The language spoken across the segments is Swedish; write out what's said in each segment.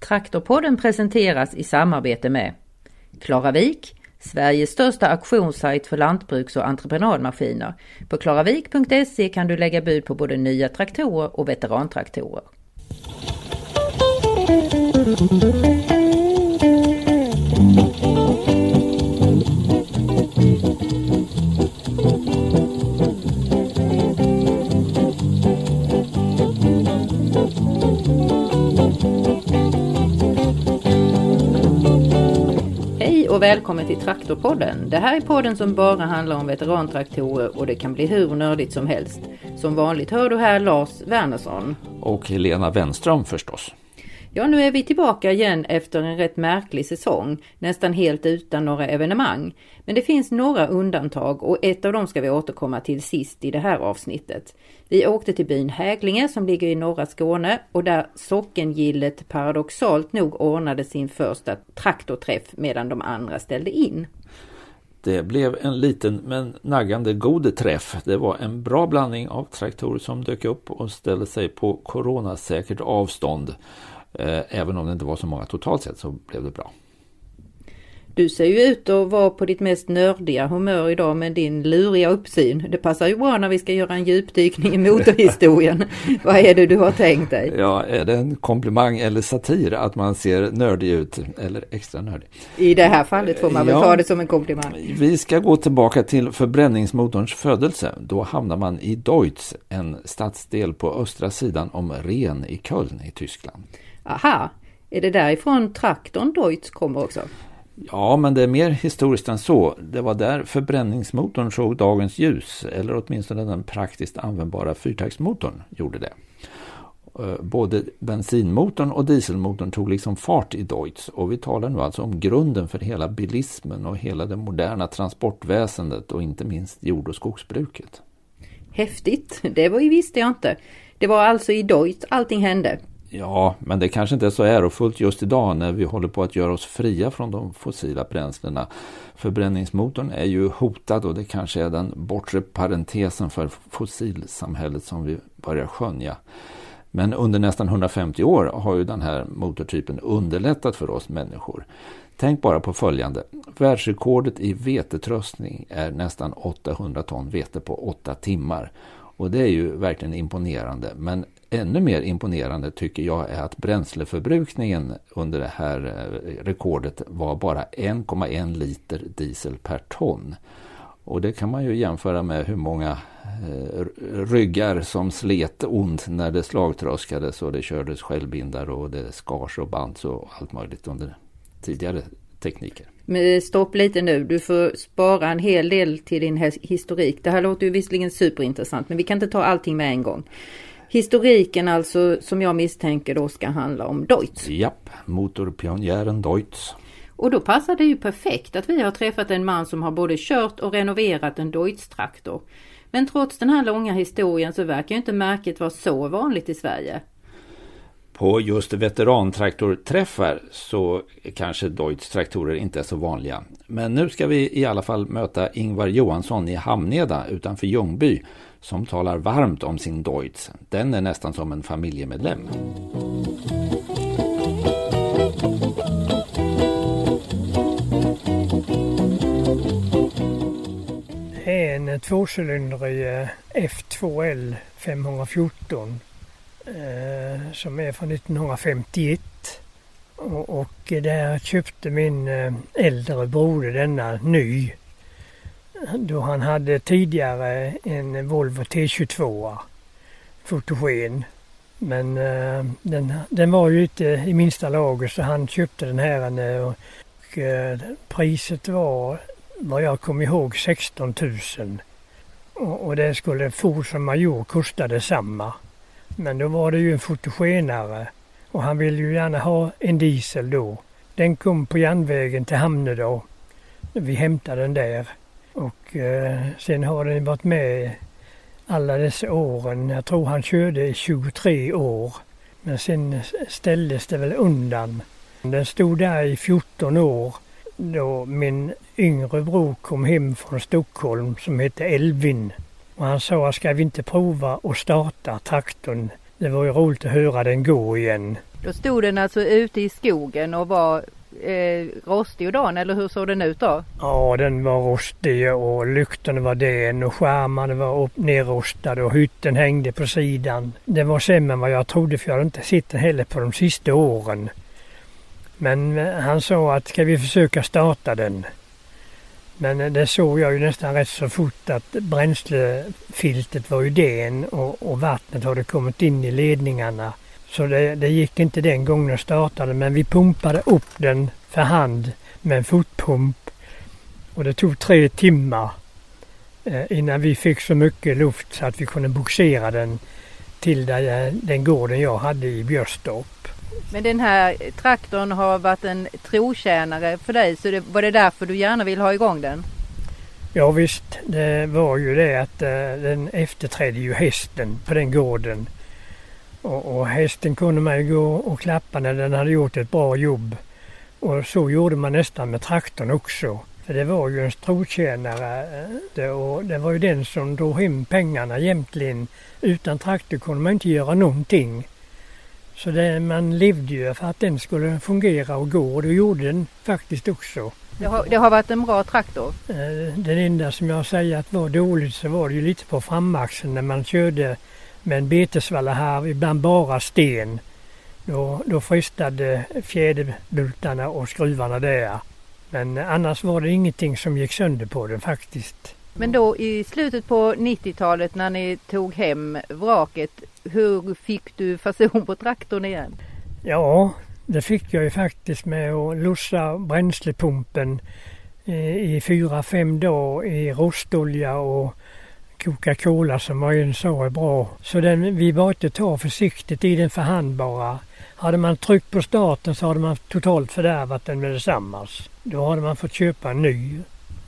Traktorpodden presenteras i samarbete med Klaravik, Sveriges största auktionssajt för lantbruks och entreprenadmaskiner. På klaravik.se kan du lägga bud på både nya traktorer och veterantraktorer. Och välkommen till Traktorpodden. Det här är podden som bara handlar om veterantraktorer och det kan bli hur nördigt som helst. Som vanligt hör du här Lars Wernersson. Och Helena Wenström förstås. Ja, nu är vi tillbaka igen efter en rätt märklig säsong, nästan helt utan några evenemang. Men det finns några undantag och ett av dem ska vi återkomma till sist i det här avsnittet. Vi åkte till byn Häglinge som ligger i norra Skåne och där sockengillet paradoxalt nog ordnade sin första traktorträff medan de andra ställde in. Det blev en liten men naggande god träff. Det var en bra blandning av traktorer som dök upp och ställde sig på coronasäkert avstånd. Eh, även om det inte var så många totalt sett så blev det bra. Du ser ju ut att vara på ditt mest nördiga humör idag med din luriga uppsyn. Det passar ju bra när vi ska göra en djupdykning i motorhistorien. Vad är det du har tänkt dig? Ja, är det en komplimang eller satir att man ser nördig ut eller extra nördig? I det här fallet får man väl Ja. ta det som en komplimang. Vi ska gå tillbaka till förbränningsmotorns födelse. Då hamnar man i Deutz, en stadsdel på östra sidan om Ren i Köln i Tyskland. Aha, är det därifrån traktorn Deutz kommer också? Ja, men det är mer historiskt än så. Det var där förbränningsmotorn såg dagens ljus, eller åtminstone den praktiskt användbara fyrtaktsmotorn gjorde det. Eh, Både bensinmotorn och dieselmotorn tog liksom fart i Deutz och vi talar nu alltså om grunden för hela bilismen och hela det moderna transportväsendet och inte minst jord och skogsbruket. Häftigt, det var ju visste jag inte. Det var alltså i Deutz allting hände. Ja, men det kanske inte är så ärofullt just idag när vi håller på att göra oss fria från de fossila bränslena. Förbränningsmotorn är ju hotad och det kanske är den bortre parentesen för fossilsamhället som vi börjar skönja. Men under nästan 150 år har ju den här motortypen underlättat för oss människor. Tänk bara på följande. Världsrekordet i vetetröstning är nästan 800 ton vete på 8 timmar. Och det är ju verkligen imponerande. Men ännu mer imponerande tycker jag är att bränsleförbrukningen under det här eh, rekordet var bara 1,1 liter diesel per ton. Och det kan man ju jämföra med hur många eh, ryggar som slet ont när det slagtröskades och det kördes självbindare och det skars och bands och allt möjligt under tidigare tekniker. Men eh, stopp lite nu, du får spara en hel del till din historik. Det här låter ju visserligen superintressant men vi kan inte ta allting med en gång. Historiken alltså som jag misstänker då ska handla om Deutz. Japp, motorpionjären Deutz. Och då passar det ju perfekt att vi har träffat en man som har både kört och renoverat en Deutz-traktor. Men trots den här långa historien så verkar inte märket vara så vanligt i Sverige. På just veterantraktorträffar så kanske Deutz traktorer inte är så vanliga. Men nu ska vi i alla fall möta Ingvar Johansson i Hamneda utanför Ljungby som talar varmt om sin Deutz. Den är nästan som en familjemedlem. Det är en tvåcylindrig eh, F2L 514 eh, som är från 1951. Och, och där köpte min eh, äldre broder denna ny. Då han hade tidigare en Volvo T22 fotogen. Men eh, den, den var ju inte i minsta lager så han köpte den här eh, och eh, priset var vad jag kommer ihåg 16 000. Och, och det skulle Ford som Major kosta detsamma. Men då var det ju en fotogenare och han ville ju gärna ha en diesel då. Den kom på järnvägen till Hamnedal. Vi hämtade den där. Och eh, sen har den varit med alla dessa åren. Jag tror han körde i 23 år. Men sen ställdes det väl undan. Den stod där i 14 år då min yngre bror kom hem från Stockholm som hette Elvin. Och han sa, ska vi inte prova att starta traktorn? Det var ju roligt att höra den gå igen. Då stod den alltså ute i skogen och var eh, rostig och dan eller hur såg den ut då? Ja den var rostig och lyktorna var den och skärmarna var upp, nerrostade och hytten hängde på sidan. Det var sämre än vad jag trodde för jag hade inte sett den heller på de sista åren. Men eh, han sa att ska vi försöka starta den? Men eh, det såg jag ju nästan rätt så fort att bränslefiltet var ju den och, och vattnet hade kommit in i ledningarna. Så det, det, gick inte den gången att starta den men vi pumpade upp den för hand med en fotpump. Och det tog tre timmar eh, innan vi fick så mycket luft så att vi kunde boxera den till eh, den gården jag hade i Björstorp. Men den här traktorn har varit en trotjänare för dig så det, var det därför du gärna vill ha igång den? Ja visst, det var ju det att uh, den efterträdde ju hästen på den gården. Och, och hästen kunde man ju gå och klappa när den hade gjort ett bra jobb. Och så gjorde man nästan med traktorn också. För det var ju en trotjänare uh, och det var ju den som drog hem pengarna jämtligen. Utan traktor kunde man inte göra någonting. Så det, man levde ju för att den skulle fungera och gå och det gjorde den faktiskt också. Det har, det har varit en bra traktor? Eh, det enda som jag säger att var dåligt så var det ju lite på framaxeln när man körde med en betesvalla här, ibland bara sten. Då, då fristade fjäderbultarna och skruvarna där. Men annars var det ingenting som gick sönder på den faktiskt. Men då i slutet på 90-talet när ni tog hem vraket, hur fick du fason på traktorn igen? Ja, det fick jag ju faktiskt med att lossa bränslepumpen eh, i fyra, fem dagar i rostolja och Coca-Cola som var sa är bra. Så den, vi var inte ta försiktigt i den för hand bara. Hade man tryckt på starten så hade man totalt fördärvat den med detsamma. Då hade man fått köpa en ny.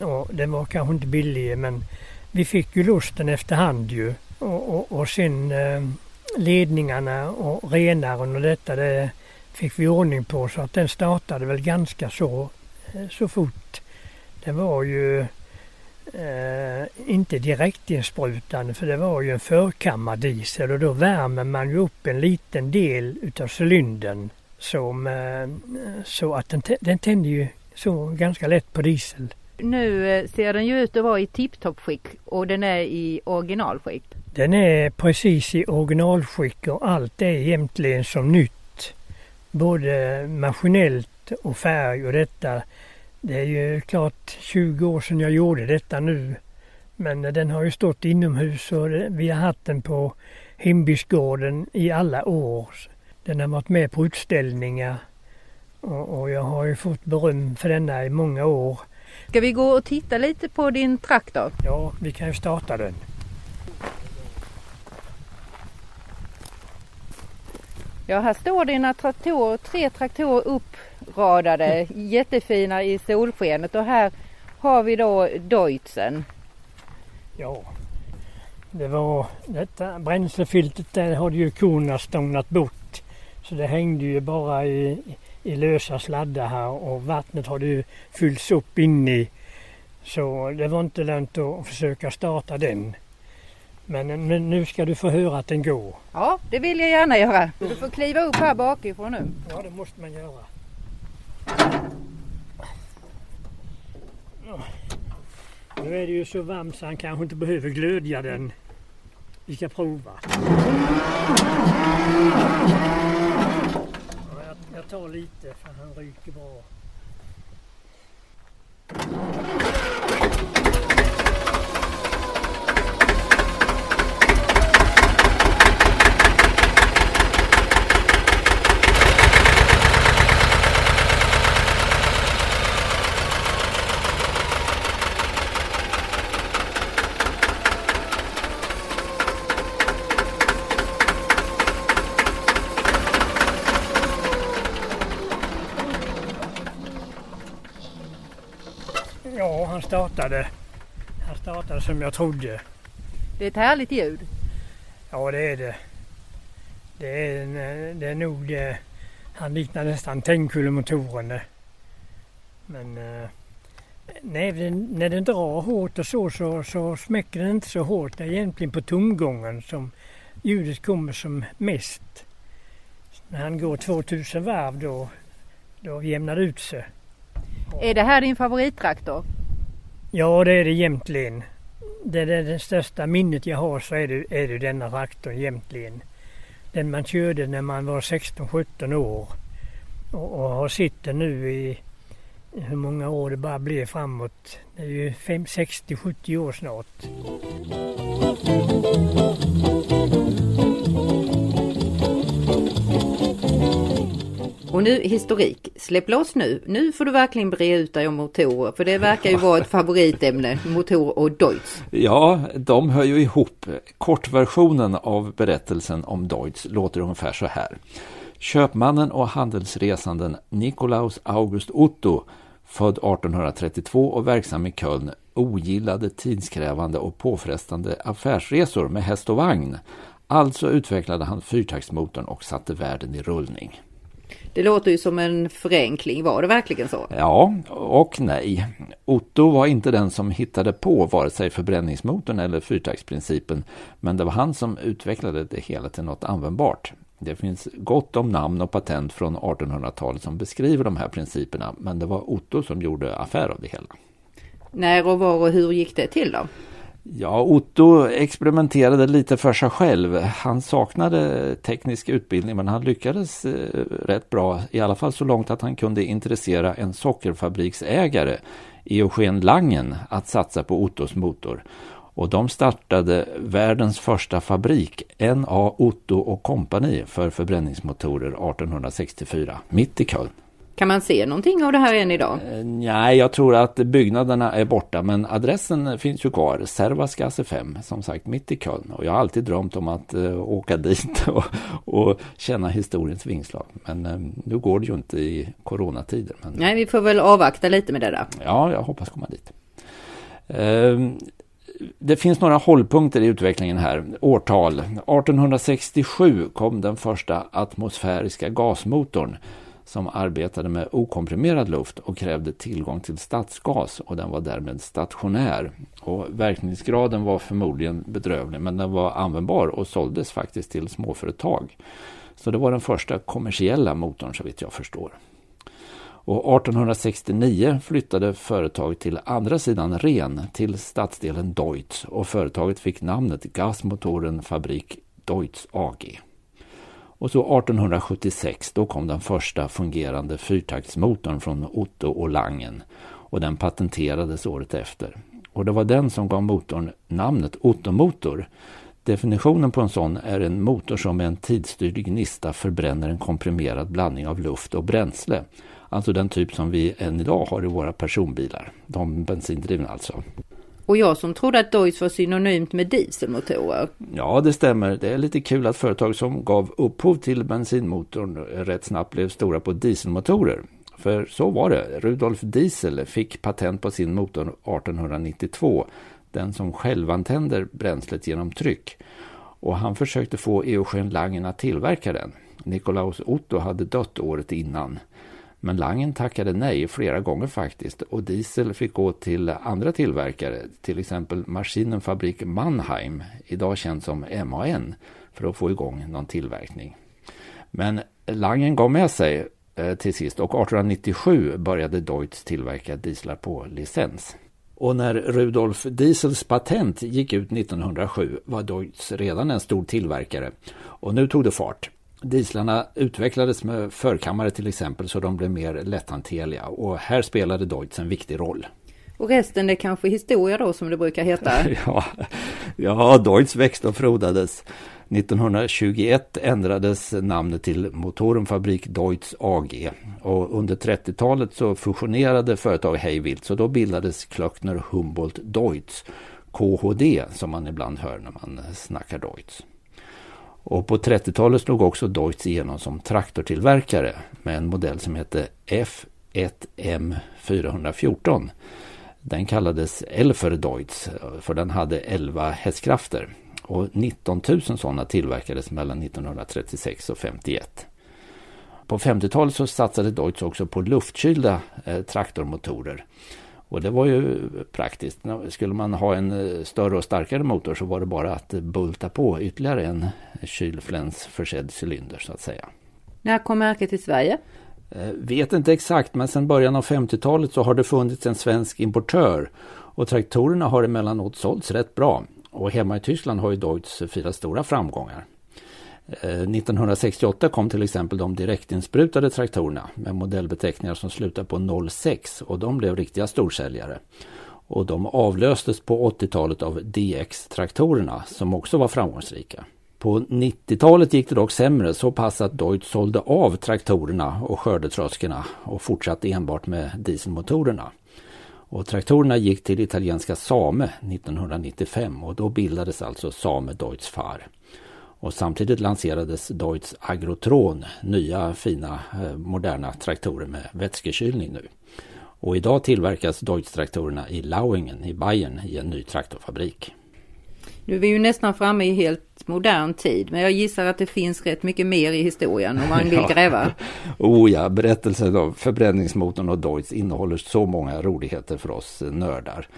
Och den var kanske inte billig men vi fick ju lusten efterhand ju. Och, och, och sen eh, ledningarna och renaren och detta det fick vi ordning på så att den startade väl ganska så, eh, så fort. Det var ju eh, inte direktinsprutande för det var ju en förkammardiesel och då värmer man ju upp en liten del utav cylindern som, eh, så att den, den tände ju så ganska lätt på diesel. Nu eh, ser den ju ut att vara i tipptoppskick och den är i originalskick. Den är precis i originalskick och allt är egentligen som nytt. Både maskinellt och färg och detta. Det är ju klart 20 år sedan jag gjorde detta nu. Men den har ju stått inomhus och vi har haft den på Himbysgården i alla år. Den har varit med på utställningar och jag har ju fått beröm för denna i många år. Ska vi gå och titta lite på din traktor? Ja, vi kan ju starta den. Ja, här står dina traktorer, tre traktorer uppradade, jättefina i solskenet och här har vi då Deutzen. Ja, det var detta bränslefiltret där hade ju korna stångat bort. Så det hängde ju bara i, i lösa sladdar här och vattnet hade ju fyllts upp in i. Så det var inte lönt att försöka starta den. Men, men nu ska du få höra att den går. Ja, det vill jag gärna göra. Du får kliva upp här bakifrån nu. Ja, det måste man göra. Nu är det ju så varmt så han kanske inte behöver glödja den. Vi ska prova. Jag tar lite för han ryker bra. Startade, han startade som jag trodde. Det är ett härligt ljud. Ja det är det. Det är, det är nog det. Han liknar nästan Tengkulle-motoren. Men eh, nej, när den drar hårt och så, så, så smäcker den inte så hårt. Det är egentligen på tomgången som ljudet kommer som mest. när han går 2000 varv då, då jämnar det ut sig. Är det här din favorittraktor? Ja, det är det egentligen. Det är det, det största minnet jag har så är det, är det denna traktorn egentligen. Den man körde när man var 16-17 år och, och har sett den nu i hur många år det bara blir framåt. Det är ju 60-70 år snart. Och nu historik. Släpp loss nu. Nu får du verkligen bre ut dig om motorer. För det verkar ju vara ett favoritämne. Motor och Deutz. Ja, de hör ju ihop. Kortversionen av berättelsen om Deutz låter ungefär så här. Köpmannen och handelsresanden Nikolaus August Otto, född 1832 och verksam i Köln, ogillade tidskrävande och påfrestande affärsresor med häst och vagn. Alltså utvecklade han fyrtaktsmotorn och satte världen i rullning. Det låter ju som en förenkling, var det verkligen så? Ja och nej. Otto var inte den som hittade på vare sig förbränningsmotorn eller fyrtaktsprincipen, men det var han som utvecklade det hela till något användbart. Det finns gott om namn och patent från 1800-talet som beskriver de här principerna, men det var Otto som gjorde affär av det hela. När och var och hur gick det till då? Ja, Otto experimenterade lite för sig själv. Han saknade teknisk utbildning men han lyckades eh, rätt bra, i alla fall så långt att han kunde intressera en sockerfabriksägare, Eugen Langen, att satsa på Ottos motor. Och de startade världens första fabrik, NA Otto och kompani för förbränningsmotorer 1864, mitt i Köln. Kan man se någonting av det här än idag? Eh, nej, jag tror att byggnaderna är borta men adressen finns ju kvar. Servasgasse 5, som sagt mitt i Köln. Och jag har alltid drömt om att uh, åka dit och, och känna historiens vingslag. Men uh, nu går det ju inte i coronatider. Men... Nej, vi får väl avvakta lite med det där. Ja, jag hoppas komma dit. Uh, det finns några hållpunkter i utvecklingen här. Årtal. 1867 kom den första atmosfäriska gasmotorn som arbetade med okomprimerad luft och krävde tillgång till stadsgas och den var därmed stationär. Och verkningsgraden var förmodligen bedrövlig men den var användbar och såldes faktiskt till småföretag. Så det var den första kommersiella motorn så vitt jag förstår. Och 1869 flyttade företaget till andra sidan Ren till stadsdelen Deutz och företaget fick namnet Gasmotoren Fabrik Deutz AG. Och så 1876 då kom den första fungerande fyrtaktsmotorn från Otto och Langen och den patenterades året efter. Och det var den som gav motorn namnet Ottomotor. Definitionen på en sån är en motor som med en tidsstyrd gnista förbränner en komprimerad blandning av luft och bränsle. Alltså den typ som vi än idag har i våra personbilar. De bensindrivna alltså. Och jag som trodde att Deutz var synonymt med dieselmotorer. Ja, det stämmer. Det är lite kul att företag som gav upphov till bensinmotorn rätt snabbt blev stora på dieselmotorer. För så var det. Rudolf Diesel fick patent på sin motor 1892. Den som självantänder bränslet genom tryck. Och han försökte få Eugen Langen att tillverka den. Nikolaus Otto hade dött året innan. Men Langen tackade nej flera gånger faktiskt och Diesel fick gå till andra tillverkare, till exempel Maschinenfabrik Mannheim, idag känd som MAN, för att få igång någon tillverkning. Men Langen gav med sig eh, till sist och 1897 började Deutz tillverka dieslar på licens. Och när Rudolf Diesels patent gick ut 1907 var Deutz redan en stor tillverkare och nu tog det fart. Dieslarna utvecklades med förkammare till exempel så de blev mer lätthanterliga och här spelade Deutz en viktig roll. Och resten är kanske historia då som det brukar heta? ja, ja, Deutz växte och frodades. 1921 ändrades namnet till Motorenfabrik Deutz AG och under 30-talet så fusionerade företag hejvilt så då bildades Klöckner Humboldt Deutz, KHD som man ibland hör när man snackar Deutz. Och på 30-talet slog också Deutz igenom som traktortillverkare med en modell som hette F1M 414. Den kallades Elfer Deutz för den hade 11 hästkrafter. Och 19 000 sådana tillverkades mellan 1936 och 51. På 50-talet så satsade Deutz också på luftkylda eh, traktormotorer. Och det var ju praktiskt. Skulle man ha en eh, större och starkare motor så var det bara att bulta på ytterligare en kylflänsförsedd cylinder så att säga. När kom märket till Sverige? Eh, vet inte exakt, men sedan början av 50-talet så har det funnits en svensk importör och traktorerna har emellanåt sålts rätt bra. Och hemma i Tyskland har ju Deutz firat stora framgångar. Eh, 1968 kom till exempel de direktinsprutade traktorerna med modellbeteckningar som slutar på 06 och de blev riktiga storsäljare. Och de avlöstes på 80-talet av DX-traktorerna som också var framgångsrika. På 90-talet gick det dock sämre så pass att Deutz sålde av traktorerna och skördetröskorna och fortsatte enbart med dieselmotorerna. Och traktorerna gick till italienska Same 1995 och då bildades alltså Same Deutz Fahr. Och samtidigt lanserades Deutz Agrotron, nya fina eh, moderna traktorer med vätskekylning nu. Och idag tillverkas Deutz-traktorerna i Lauingen i Bayern i en ny traktorfabrik. Nu är vi ju nästan framme i helt modern tid, men jag gissar att det finns rätt mycket mer i historien om man vill ja. gräva. oh ja, berättelsen om förbränningsmotorn och Deutz innehåller så många roligheter för oss nördar.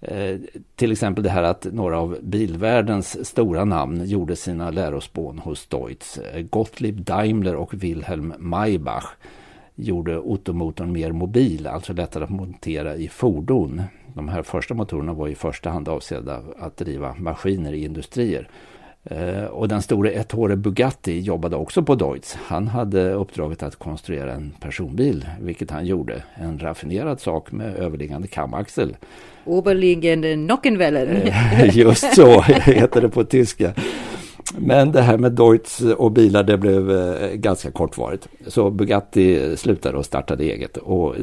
Eh, till exempel det här att några av bilvärldens stora namn gjorde sina lärospån hos Deutz. Eh, Gottlieb Daimler och Wilhelm Maybach gjorde Ottomotorn mer mobil, alltså lättare att montera i fordon. De här första motorerna var i första hand avsedda att driva maskiner i industrier. Eh, och den store Ettore Bugatti jobbade också på Deutz. Han hade uppdraget att konstruera en personbil, vilket han gjorde. En raffinerad sak med överliggande kamaxel. Oberliggande Nockenwellen. Eh, just så heter det på tyska. Men det här med Deutz och bilar det blev eh, ganska kortvarigt. Så Bugatti slutade och startade eget. Och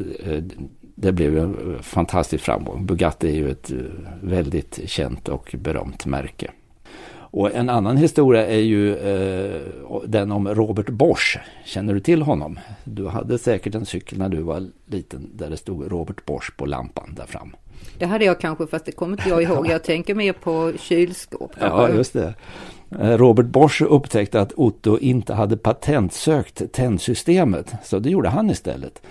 det blev en fantastisk framgång. Bugatti är ju ett väldigt känt och berömt märke. Och en annan historia är ju eh, den om Robert Bosch. Känner du till honom? Du hade säkert en cykel när du var liten där det stod Robert Bosch på lampan där fram. Det hade jag kanske fast det kommer inte jag ihåg. Jag tänker mer på kylskåp. Ja, just det. Eh, Robert Bosch upptäckte att Otto inte hade patentsökt tändsystemet. Så det gjorde han istället.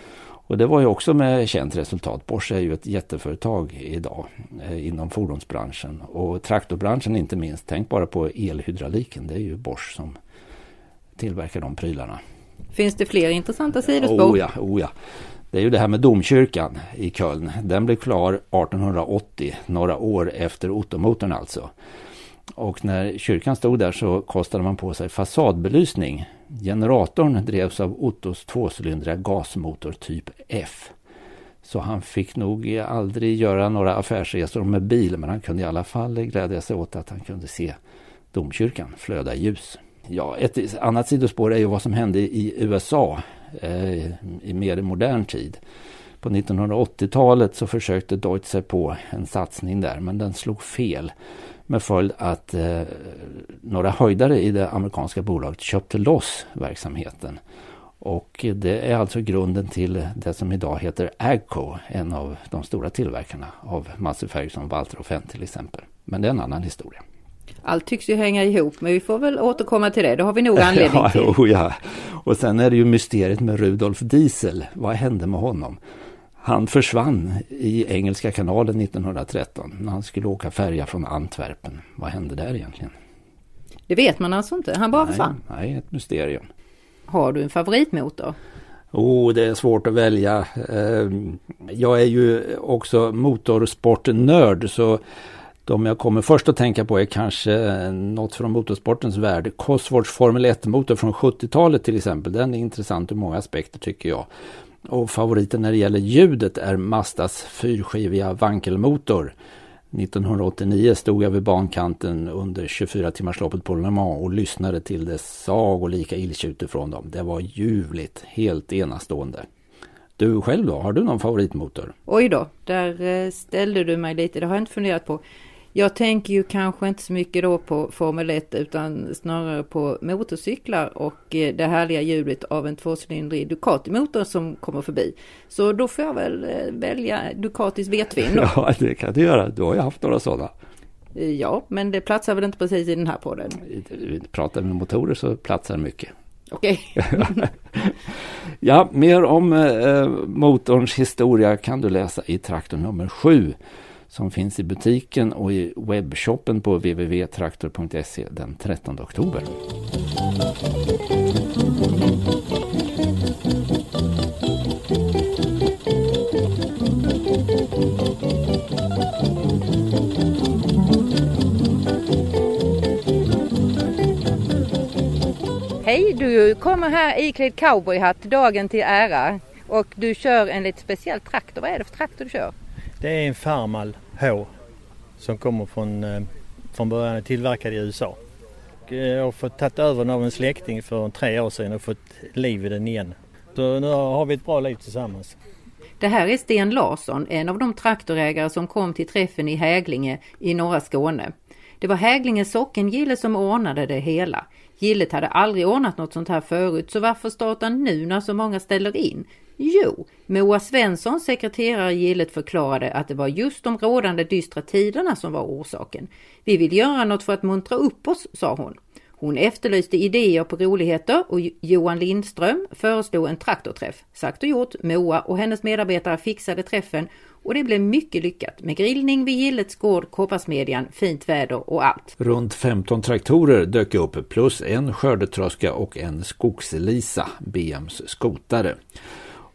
Och det var ju också med känt resultat. Bosch är ju ett jätteföretag idag eh, inom fordonsbranschen och traktorbranschen inte minst. Tänk bara på elhydrauliken. Det är ju Bosch som tillverkar de prylarna. Finns det fler intressanta sidospår? Oh ja, oh ja. Det är ju det här med domkyrkan i Köln. Den blev klar 1880, några år efter Ottomotorn alltså. Och när kyrkan stod där så kostade man på sig fasadbelysning. Generatorn drevs av Ottos tvåcylindriga gasmotor typ F. Så han fick nog aldrig göra några affärsresor med bil men han kunde i alla fall glädja sig åt att han kunde se domkyrkan flöda ljus. Ja, ett annat sidospår är ju vad som hände i USA eh, i mer modern tid. På 1980-talet så försökte Deutsche sig på en satsning där men den slog fel. Med följd att eh, några höjdare i det amerikanska bolaget köpte loss verksamheten. Och det är alltså grunden till det som idag heter Agco, en av de stora tillverkarna av Massey Ferguson, Walter och Fenn till exempel. Men det är en annan historia. Allt tycks ju hänga ihop, men vi får väl återkomma till det. Det har vi nog anledning till. ja, oh ja. Och sen är det ju mysteriet med Rudolf Diesel. Vad hände med honom? Han försvann i Engelska kanalen 1913 när han skulle åka färja från Antwerpen. Vad hände där egentligen? Det vet man alltså inte, han bara nej, försvann? Nej, ett mysterium. Har du en favoritmotor? Oh, det är svårt att välja. Ehm, jag är ju också motorsportnörd så de jag kommer först att tänka på är kanske något från motorsportens värld. Cosworths Formel 1-motor från 70-talet till exempel. Den är intressant ur många aspekter tycker jag. Och favoriten när det gäller ljudet är Mazdas fyrskiviga vankelmotor. 1989 stod jag vid bankanten under 24 timmarsloppet på Le Mans och lyssnade till det sagolika illtjutet från dem. Det var ljuvligt, helt enastående. Du själv då, har du någon favoritmotor? Oj då, där eh, ställde du mig lite, det har jag inte funderat på. Jag tänker ju kanske inte så mycket då på Formel 1 utan snarare på motorcyklar och eh, det härliga ljudet av en tvåcylindrig Ducati-motor som kommer förbi. Så då får jag väl eh, välja Ducatis V-twin. Ja, det kan du göra. Du har ju haft några sådana. Eh, ja, men det platsar väl inte precis i den här podden. Pratar med motorer så platsar mycket. Okej. Okay. ja, mer om eh, motorns historia kan du läsa i traktor nummer 7 som finns i butiken och i webbshoppen på www.traktor.se den 13 oktober. Hej, du kommer här iklädd cowboyhatt dagen till ära och du kör en lite speciell traktor. Vad är det för traktor du kör? Det är en Farmal H som kommer från, eh, från början tillverkad i USA. Eh, Jag har fått tagit över den av en släkting för tre år sedan och fått liv i den igen. Så nu har vi ett bra liv tillsammans. Det här är Sten Larsson, en av de traktorägare som kom till träffen i Häglinge i norra Skåne. Det var Häglinge sockengille som ordnade det hela. Gillet hade aldrig ordnat något sånt här förut, så varför starta nu när så många ställer in? Jo, Moa Svensson, sekreterare i Gillet, förklarade att det var just de rådande dystra tiderna som var orsaken. Vi vill göra något för att muntra upp oss, sa hon. Hon efterlyste idéer på roligheter och Johan Lindström föreslog en traktorträff. Sagt och gjort, Moa och hennes medarbetare fixade träffen och det blev mycket lyckat med grillning vid Gillets gård, Kopparsmedjan, fint väder och allt. Runt 15 traktorer dök upp plus en skördetröska och en skogslisa, BMs skotare.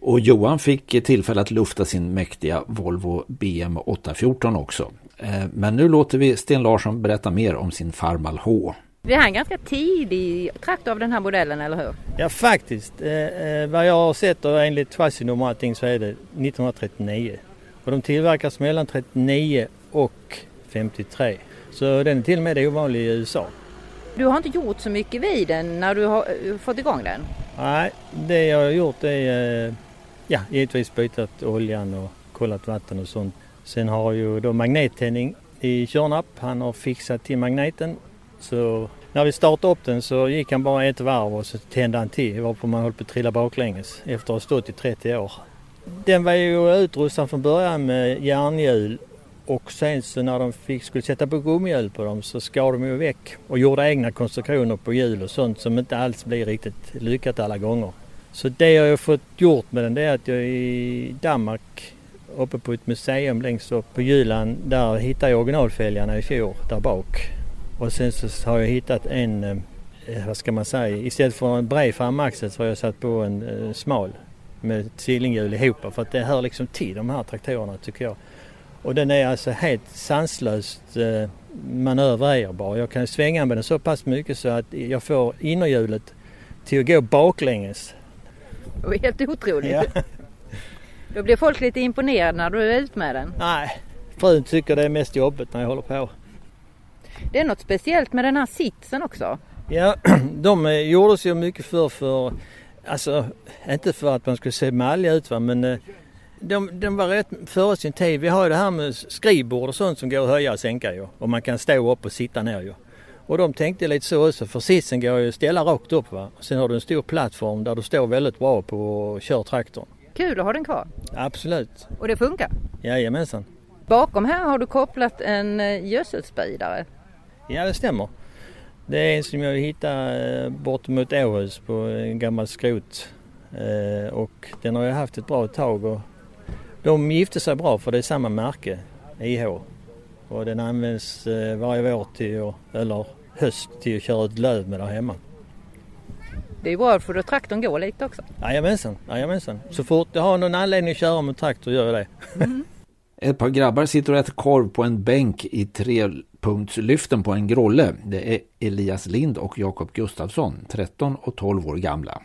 Och Johan fick tillfälle att lufta sin mäktiga Volvo BM 814 också. Eh, men nu låter vi Sten Larsson berätta mer om sin Farmal H. Det här är en ganska tidig traktor av den här modellen, eller hur? Ja faktiskt. Eh, eh, vad jag har sett och enligt chassinummer och allting så är det 1939. Och de tillverkas mellan 39 och 53. Så den är till och med ovanlig i USA. Du har inte gjort så mycket vid den när du har eh, fått igång den? Nej, det jag har gjort är eh, ja, givetvis bytt oljan och kollat vatten och sånt. Sen har ju då magnettändning i körnapp. Han har fixat till magneten. Så när vi startade upp den så gick han bara ett varv och så tände han till varpå man höll på att trilla baklänges efter att ha stått i 30 år. Den var ju utrustad från början med järnhjul och sen så när de fick, skulle sätta på gummihjul på dem så skar de ju väck och gjorde egna konstruktioner på hjul och sånt som inte alls blir riktigt lyckat alla gånger. Så det jag har fått gjort med den det är att jag i Danmark uppe på ett museum längst upp på Jylland där hittade jag originalfälgarna i fjol där bak. Och sen så har jag hittat en, eh, vad ska man säga, istället för en bred framaxel så har jag satt på en eh, smal med tvillinghjul ihop för att det hör liksom till de här traktorerna tycker jag. Och den är alltså helt sanslöst eh, manövrerbar. Jag kan svänga med den så pass mycket så att jag får innerhjulet till att gå baklänges. Det var helt otroligt. Ja. Då blir folk lite imponerade när du är ute med den. Nej, frun tycker det är mest jobbigt när jag håller på. Det är något speciellt med den här sitsen också. Ja, de eh, gjordes ju mycket för för Alltså, inte för att man skulle se malliga ut va, men eh, de, de var rätt före sin tid. Vi har ju det här med skrivbord och sånt som går att höja och sänka ju. Och man kan stå upp och sitta ner ju. Och de tänkte lite så också, för sitsen går ju att ställa rakt upp va. Sen har du en stor plattform där du står väldigt bra på och kör traktorn. Kul att ha den kvar. Absolut. Och det funkar? Jajamensan. Bakom här har du kopplat en eh, gödselspridare. Ja det stämmer. Det är en som jag hittade eh, bort mot Åhus på en gammal skrot. Eh, och den har jag haft ett bra tag och de gifte sig bra för det är samma märke, IH. Och den används eh, varje vår till, eller höst till att köra ut löv med där hemma. Det är bra för då traktorn går lite också. Jajamensan, jajamensan. Så fort jag har någon anledning att köra med traktor gör jag det. Mm. Ett par grabbar sitter och äter korv på en bänk i trepunktslyften på en grolle. Det är Elias Lind och Jakob Gustafsson, 13 och 12 år gamla.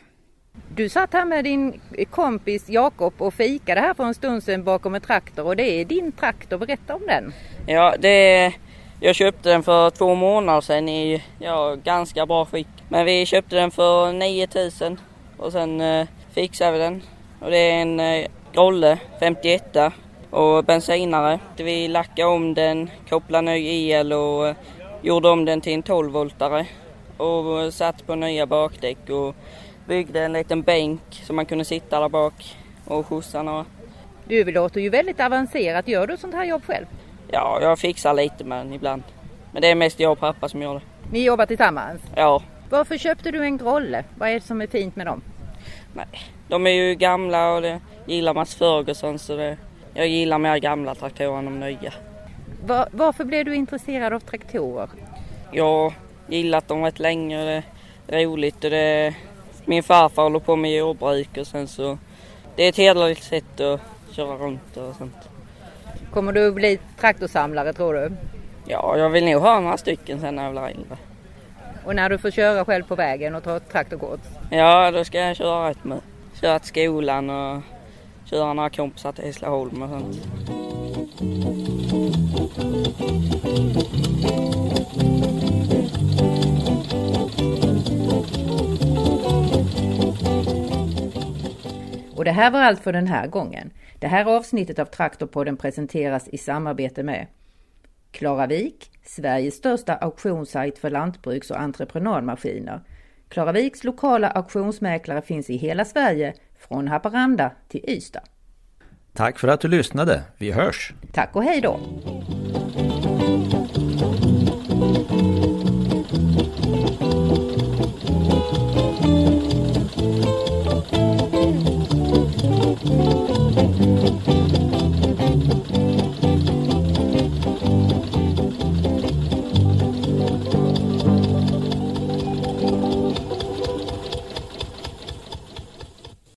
Du satt här med din kompis Jakob och fikade här för en stund sedan bakom en traktor och det är din traktor. Berätta om den. Ja, det är, jag köpte den för två månader sedan i ja, ganska bra skick. Men vi köpte den för 9000 och sen eh, fixade vi den. Och det är en eh, Grolle 51 och bensinare. Vi lackade om den, kopplade ny el och gjorde om den till en 12-voltare och satte på nya bakdäck och byggde en liten bänk så man kunde sitta där bak och skjutsa några. Du låter ju väldigt avancerat. Gör du sånt här jobb själv? Ja, jag fixar lite med den ibland. Men det är mest jag och pappa som gör det. Ni jobbar tillsammans? Ja. Varför köpte du en Grolle? Vad är det som är fint med dem? Nej, de är ju gamla och det gillar Mats Ferguson så det jag gillar mer gamla traktorer än de nya. Var, varför blev du intresserad av traktorer? Jag har gillat dem rätt länge och det är roligt och det min farfar håller på med jordbruk och sen så det är ett hederligt sätt att köra runt och sånt. Kommer du bli traktorsamlare tror du? Ja, jag vill nog ha några stycken sen när jag blir äldre. Och när du får köra själv på vägen och ta traktorkort? Ja, då ska jag köra rätt med. Köra till skolan och köra några kompisar till Hässleholm och sånt. Och det här var allt för den här gången. Det här avsnittet av Traktorpodden presenteras i samarbete med Klaravik, Sveriges största auktionssajt för lantbruks och entreprenadmaskiner. Klaraviks lokala auktionsmäklare finns i hela Sverige, från Haparanda till Ystad. Tack för att du lyssnade. Vi hörs! Tack och hej då!